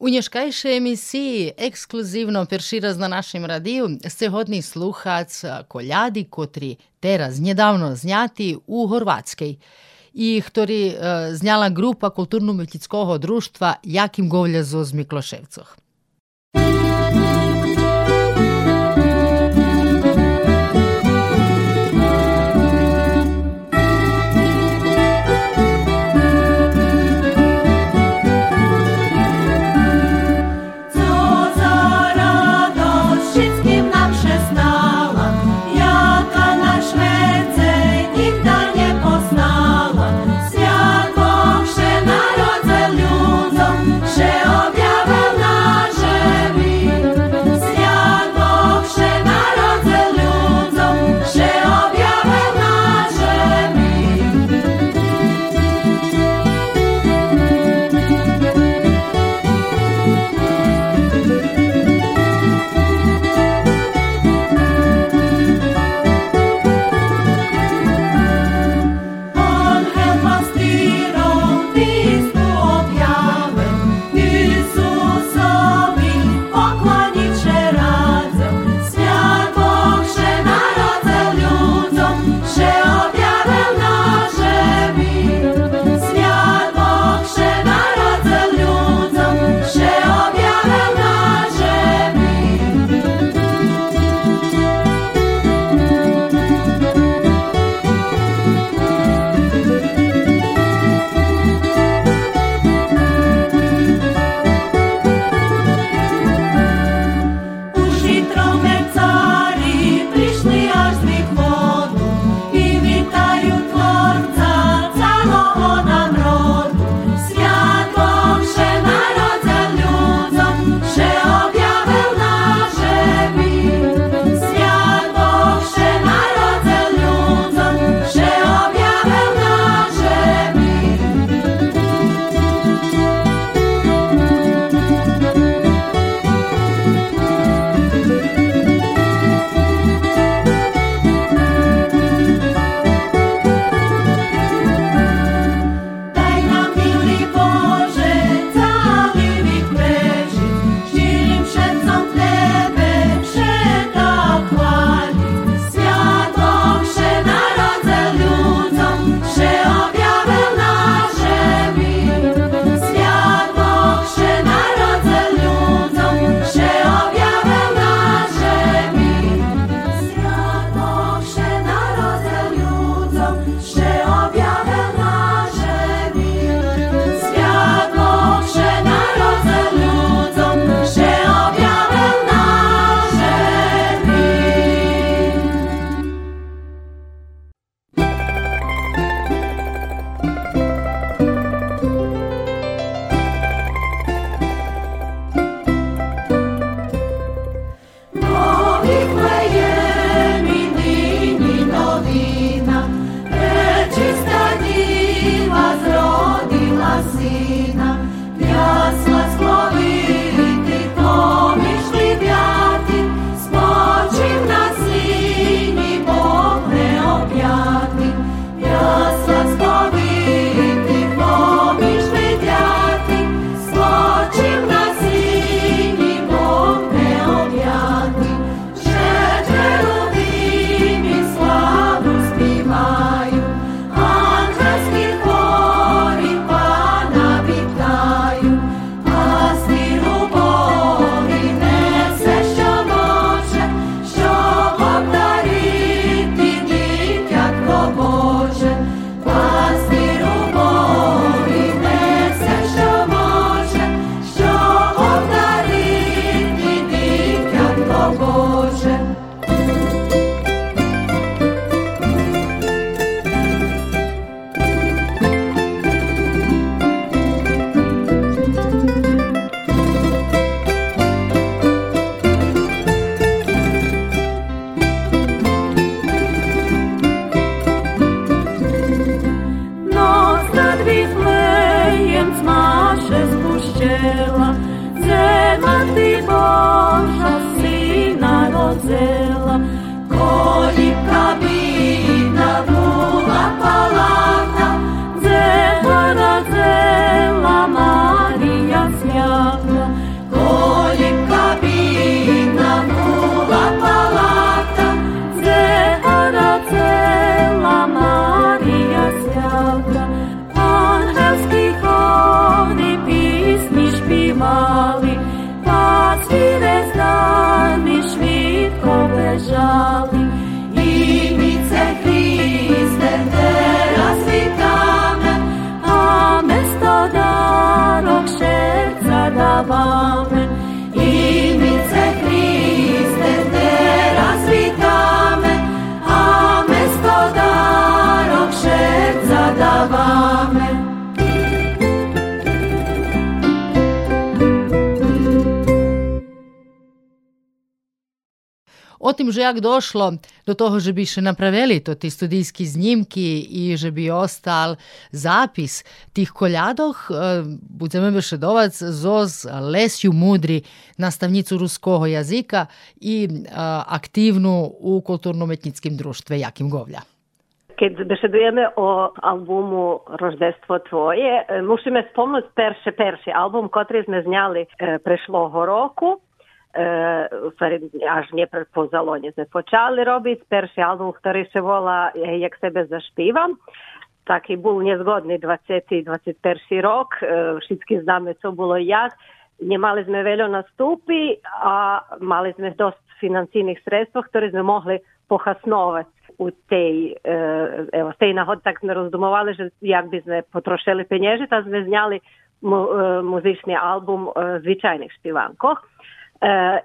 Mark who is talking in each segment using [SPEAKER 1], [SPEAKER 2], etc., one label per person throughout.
[SPEAKER 1] U nješkajšej emisiji ekskluzivno perširaz na našem radiju ste hodni sluhac koljadi, kotri teraz njedavno znjati u Horvatskej i ktori e, znjala grupa kulturno-umjetnickog društva Jakim Govljazo z Mikloševcoh. Bi še napravili to ti studijski znimki i že bi ostal zapis tih koljadoh, budeme bešedovac zoz Lesju Mudri, nastavnicu ruskoho jazika i aktivnu u kulturno-umetnickim društve Jakim Govlja.
[SPEAKER 2] Keď bešedujeme o albumu Roždestvo tvoje, musíme spomnúť perše, perši album, ktorý sme zňali prešloho roku. Až nie po zalone sme počali robiť. Perši album, ktorý sa volá Jak sebe zašpívam. Taký bol nezgodný 20. 21. rok. Všetky známe, co bolo jak. Nemali sme veľa nastupy a mali sme dosť financijných sredstva, ktoré sme mohli pohasnovať u tej, evo, tej nahod, tak sme rozdumovali, že jak by sme potrošili peniaze, tak sme zňali mu, muzičný album zvyčajných špivankoch.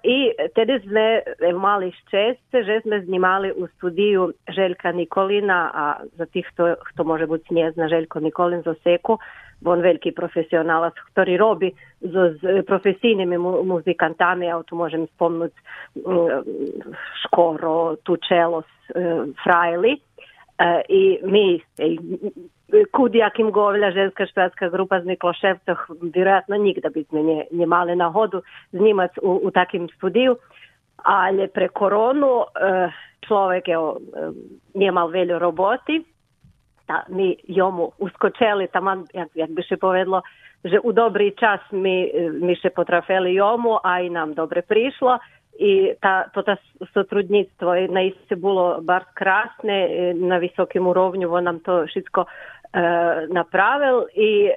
[SPEAKER 2] I tedy sme mali šťastie, že sme znimali u studiju Željka Nikolina, a za tých, kto, kto može biti ne Željko Nikolin z Oseku, on veliki profesionalac, ktorý robi z, z profesijnimi mu, muzikantami, ja tu možem spomnuti Škoro, Tučelos, Frajli. I mi, Kudjakim Govlja, ženska špatska grupa z Mikloševcoh, vjerojatno nikda bi sme nje, nje mali na hodu znimac u, u takim studiju, ali pre koronu človek evo, nije mal veljo roboti, ta, mi jomu uskočeli taman, jak, jak bi še povedlo, že u dobri čas mi, mi še potrafeli jomu, a i nam dobre prišlo i ta, to ta sotrudnictvo naiste bilo bar krasne, na visokim urovnju, on nam to všetko napravil i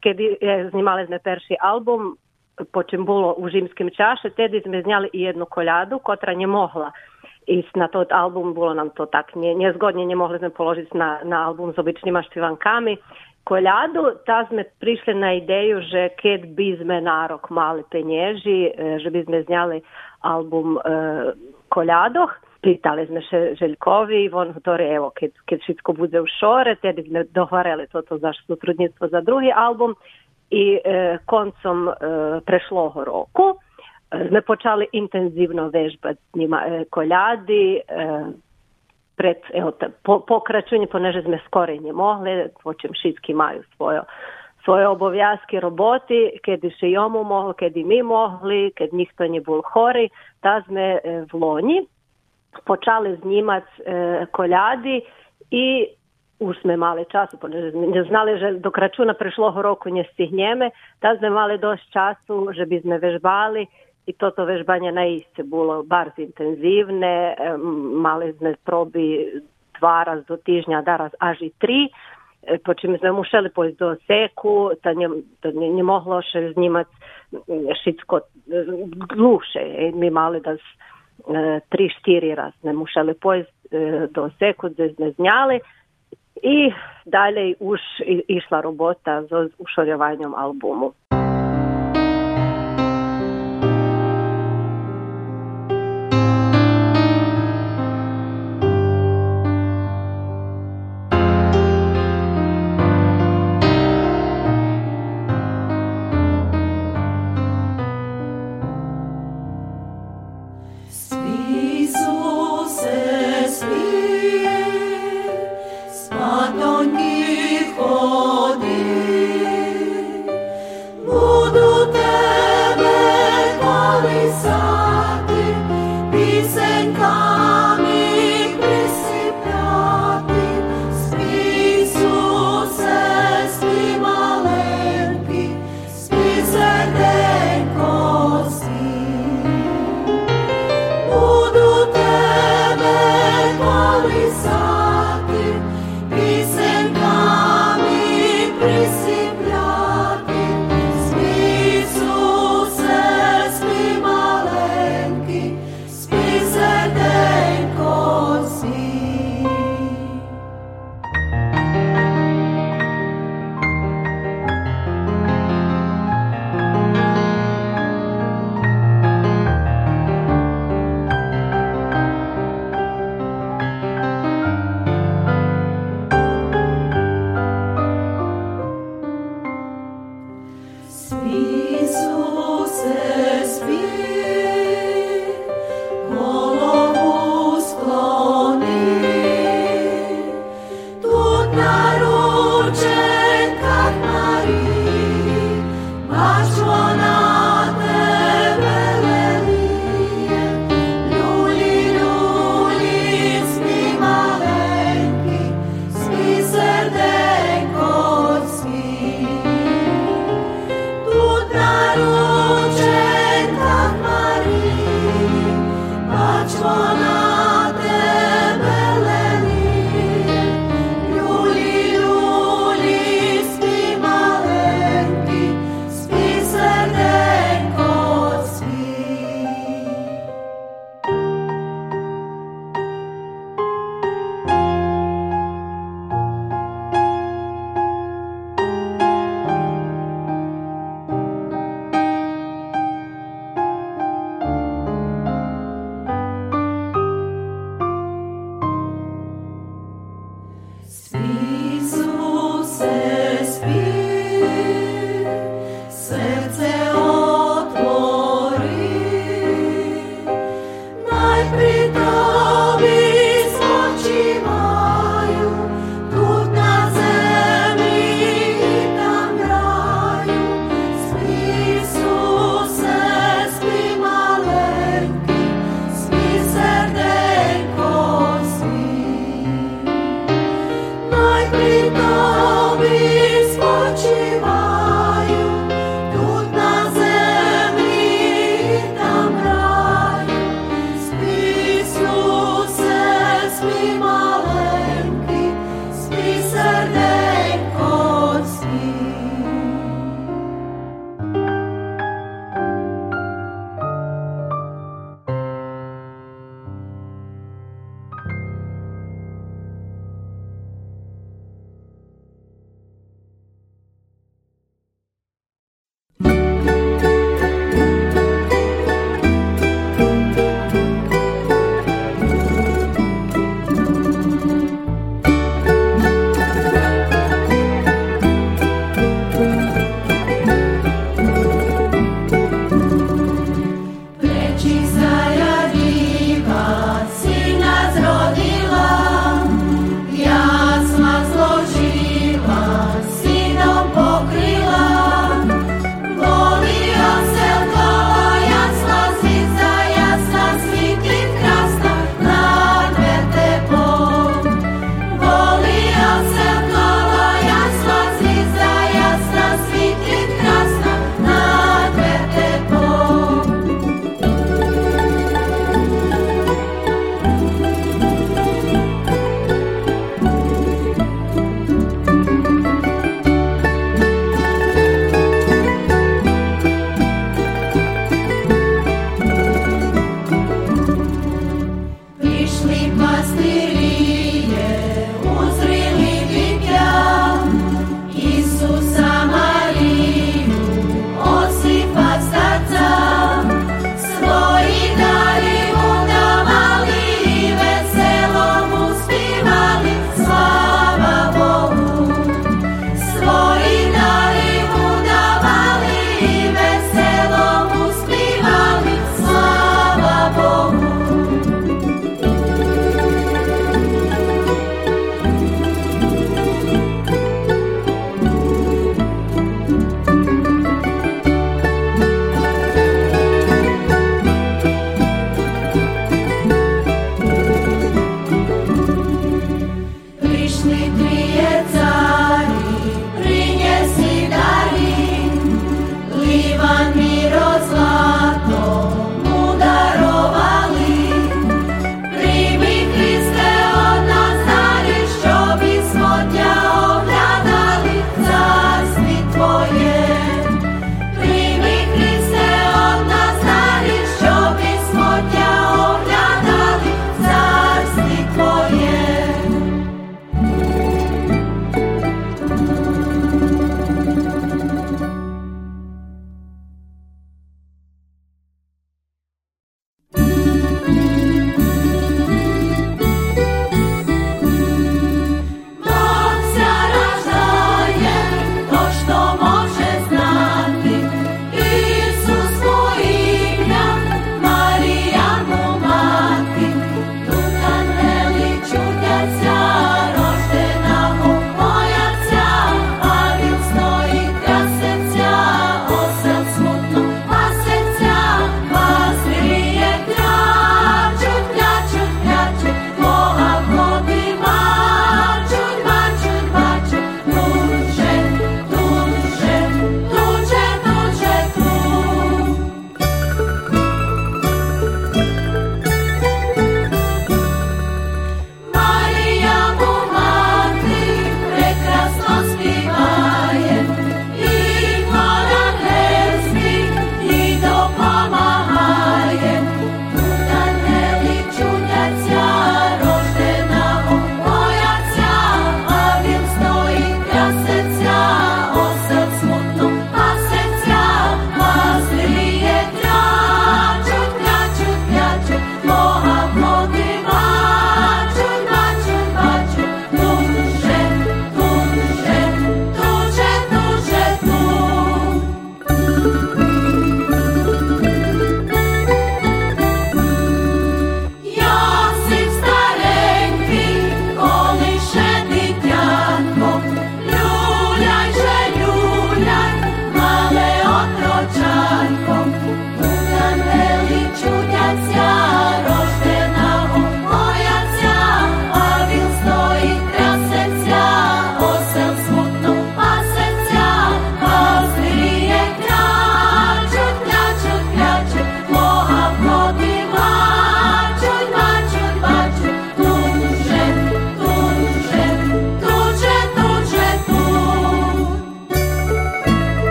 [SPEAKER 2] keď znimali sme perši album, po čem bolo u Žimskim čaše, tedy sme znjali i jednu koljadu, kotra nje mogla i na to album bolo nam to tak nje, nezgodnje, nje mogli sme položiti na, na album s običnima štivankami. Penježi, že by sme znjali album e, Koljadoh, pitali sme še Željkovi, on govori, evo, kad, kad všetko bude u šore, tedy sme dohvarali toto za sutrudnictvo za drugi album i e, koncom e, prešloho roku sme počali intenzivno vežbati s njima e, koljadi, e, pred, evo, po, pokračujanje, poneže sme skore nje mogli, počem všetky majú svoje svoje obov'язки роботи, kiedy ще йому могли, kiedy ми могли, kiedy ніхто не був хорий, та sme в лоні почали знімати коляди і už sme mali času, ne znali, že do kračuna prešloho roku ne stihneme, ta sme mali dosť času, že by sme vežbali i toto vežbanje naiste bolo bar intenzivne, mali sme probi dva raz do týždňa, daraz až i tri, po čim sme museli pojsť do seku, to ne, to ne, ne mohlo še znimati všetko dlhšie. My mali da tri, štiri raz ne museli pojsť do seku, gde sme znjali i dalje už išla robota z ušorjovanjem albumu.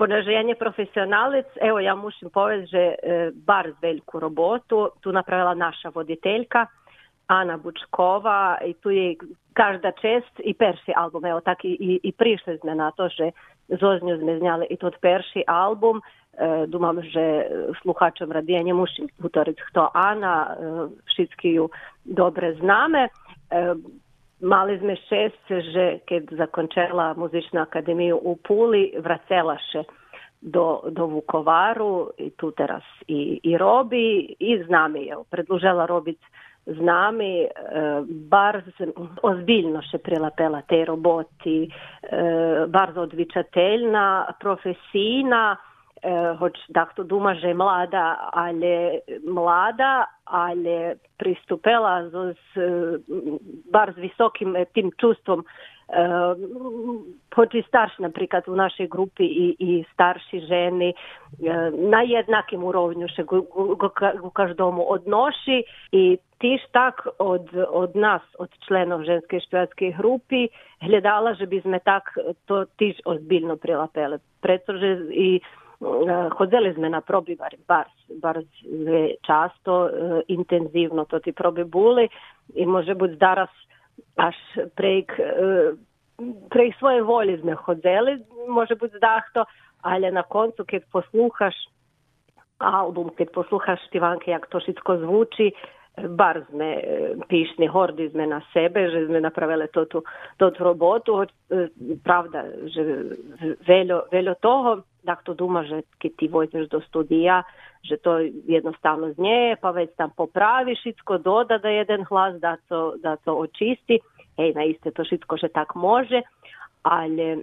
[SPEAKER 2] ponaženje profesionalec, evo ja mušim poveže e, bar veliku robotu, tu napravila naša voditeljka, Ana Bučkova i tu je každa čest i perši album, evo tak i, i, i prišli sme na to, že zoznju sme znjali i tot perši album, e, dumam, že e, sluhačom radijenje mušim utoric to Ana, e, šitski ju dobre zname, e, Mali že keď zakončila muzičnu akademiju u Puli, vracelaše do, do Vukovaru i tu teraz i, i robi i z nami je predlužila robiť z nami, e, bar ozbiljno še prilapela te roboti, e, bar odvičateljna, profesijna, e, hoć to duma, že mlada, ale mlada, ali pristupela z, bar z visokim tim čustvom hoći starši, napríklad u našej grupi i, i starši ženi na jednakim urovnju še u každomu odnoši i tiž tak od, od nas, od členov ženske špijatske grupi, gledala, že by sme tak to tiž ozbiljno prilapele. Pretože i Hodzeli sme na probi bar, bar, často, intenzivno to ti probi buli i može biti daras až prejk, prejk svoje volje sme hodzeli, može biti zdahto, ali na koncu keď posluhaš album, keď posluhaš Tivanke jak to všetko zvuči, bar sme pišni, hordi sme na sebe, že sme napravili to tu, to robotu, pravda, že veľo, veľo toho, tak to duma, že keď ty vojteš do studija, že to jednostavno znieje, pa već tam popravi šitsko, doda da jeden hlas, da to, da to očisti. Hej, na iste to šitsko, že tak može, ali e,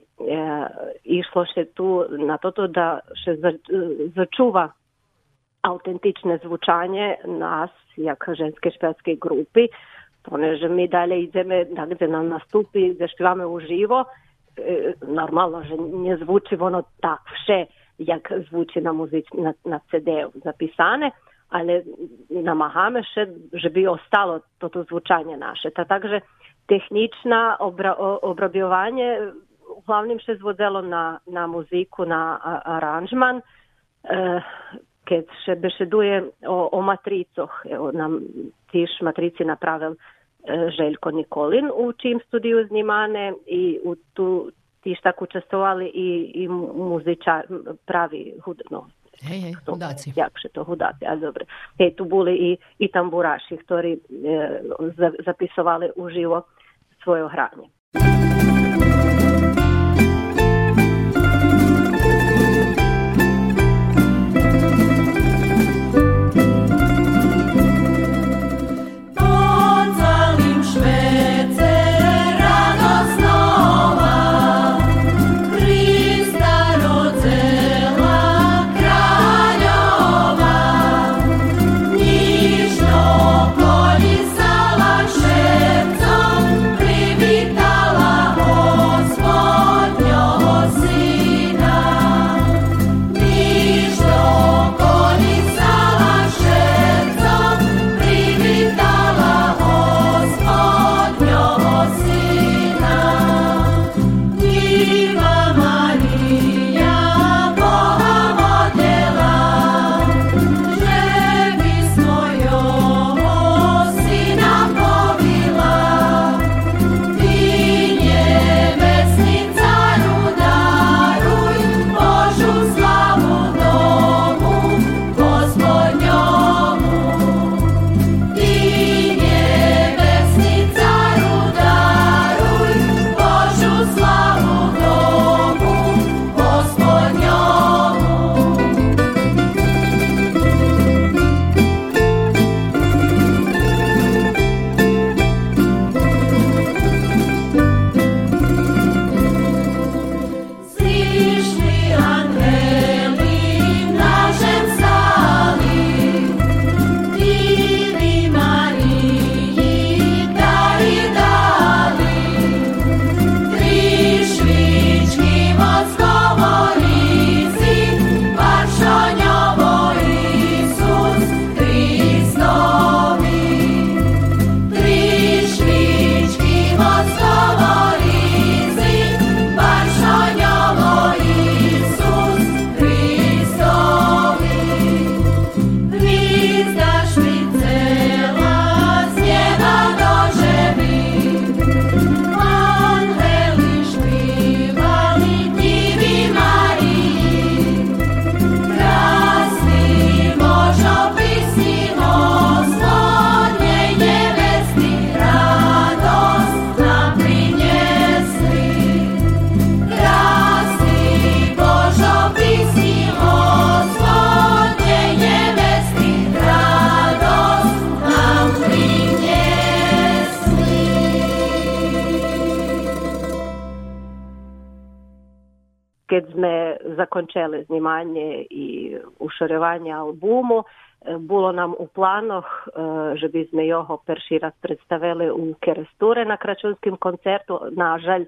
[SPEAKER 2] išlo še tu na to da še začuva autentične zvučanje nas, jak ženske špelske grupi, poneže mi dalje ideme, da gdje nam nastupi, zašpivame uživo, e, normalno, že nie zvuči ono tak vše, jak zvuči na, muzič, na, na CD-u zapisane, ale namahame še, že by ostalo toto zvučanje naše. Ta, takže technična obra, obrabjovanje uglavnom še zvodelo na, na muziku, na aranžman, e, keď še bešeduje o, o matricoch, evo nam tiš matrici napravil e, Željko Nikolin u čim studiju znimane i u tu tiž tak učestvovali i, i muzičar, pravi hudno.
[SPEAKER 1] Hej, hej, hudáci.
[SPEAKER 2] Jakže to hudáci, ale dobre. Hej, tu boli i, i tamburaši, ktorí e, zapisovali uživo svoje hranje.
[SPEAKER 1] Zakončili znімання і ушарювання албуму, було нам у планах, що би ми його перший раз представили у Керестуре на Крачунським концерту. На жаль,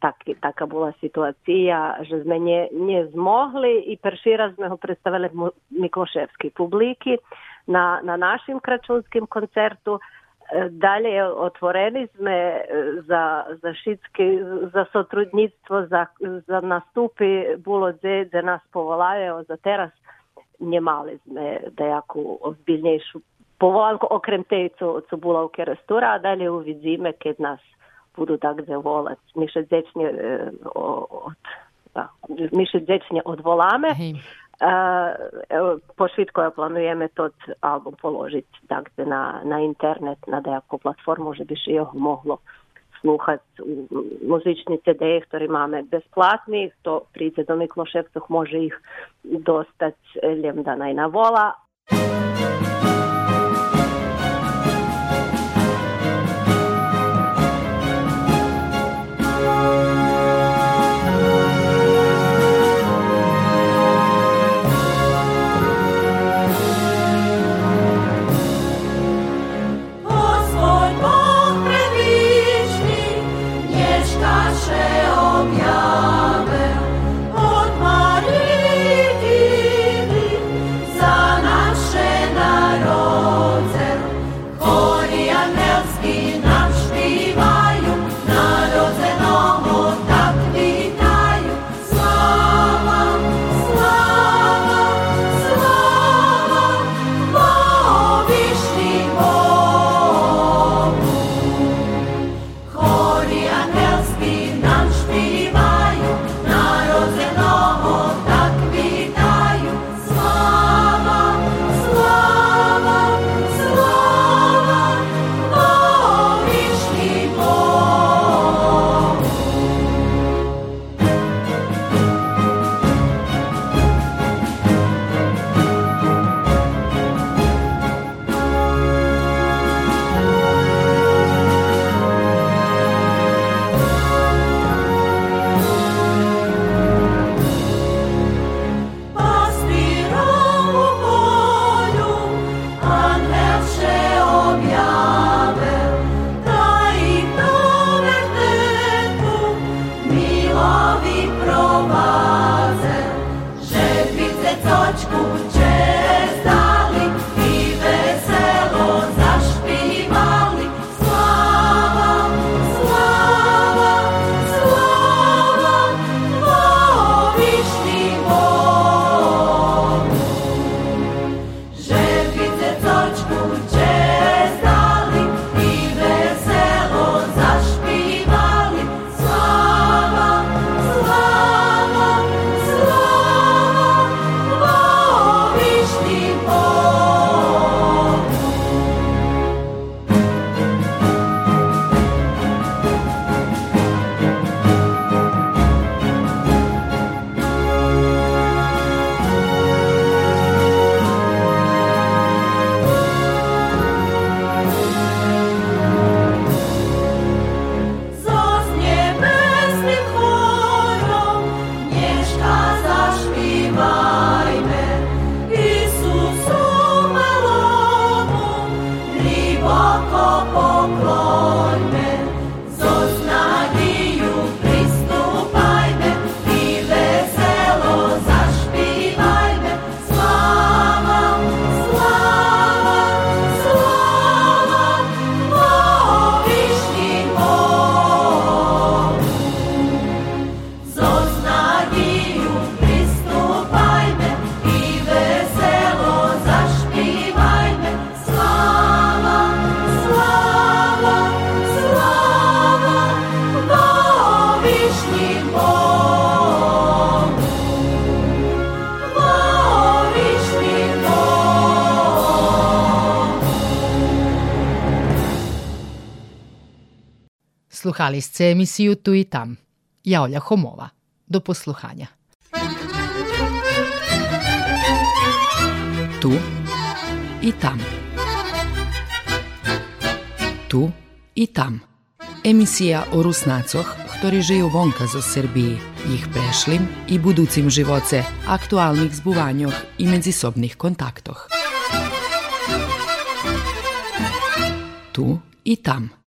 [SPEAKER 1] так, така була ситуація, що ми не, не змогли і перший раз ми його представили в Миклошевській публіки на, на нашим Крачунським концерту. Dalje otvoreni sme za, za šitski, za sotrudnictvo, za, za nastupi bilo dze, nas povolajo, za teraz nemali sme dejaku ozbiljnejšu povolanku, okrem tej, co, co bula u Kerestura, a dalje uvidíme, keď nas budu tak volať. My še dzečne, od, da, my še dzečne odvoláme. Hej. Evo, po Švitkoja planujemy tot album položiti dakle, na, na internet, na nejakú platformu, že bi se jo moglo sluhati u muzični CD, ktorý máme besplatni, to príde do Mikloševcov, može ih dostać ljemda eh, najna vola.
[SPEAKER 3] Sluhali ste emisiju Tu i tam. Ja Olja Homova. Do posluhanja.
[SPEAKER 4] Tu i tam. Tu i tam. Emisija o Rusnacoh, ktorí žijú vonka zo Srbiji, jih prešlim i buducim živoce, aktualnih zbuvanjoh i međusobnih kontaktoh. Tu i tam.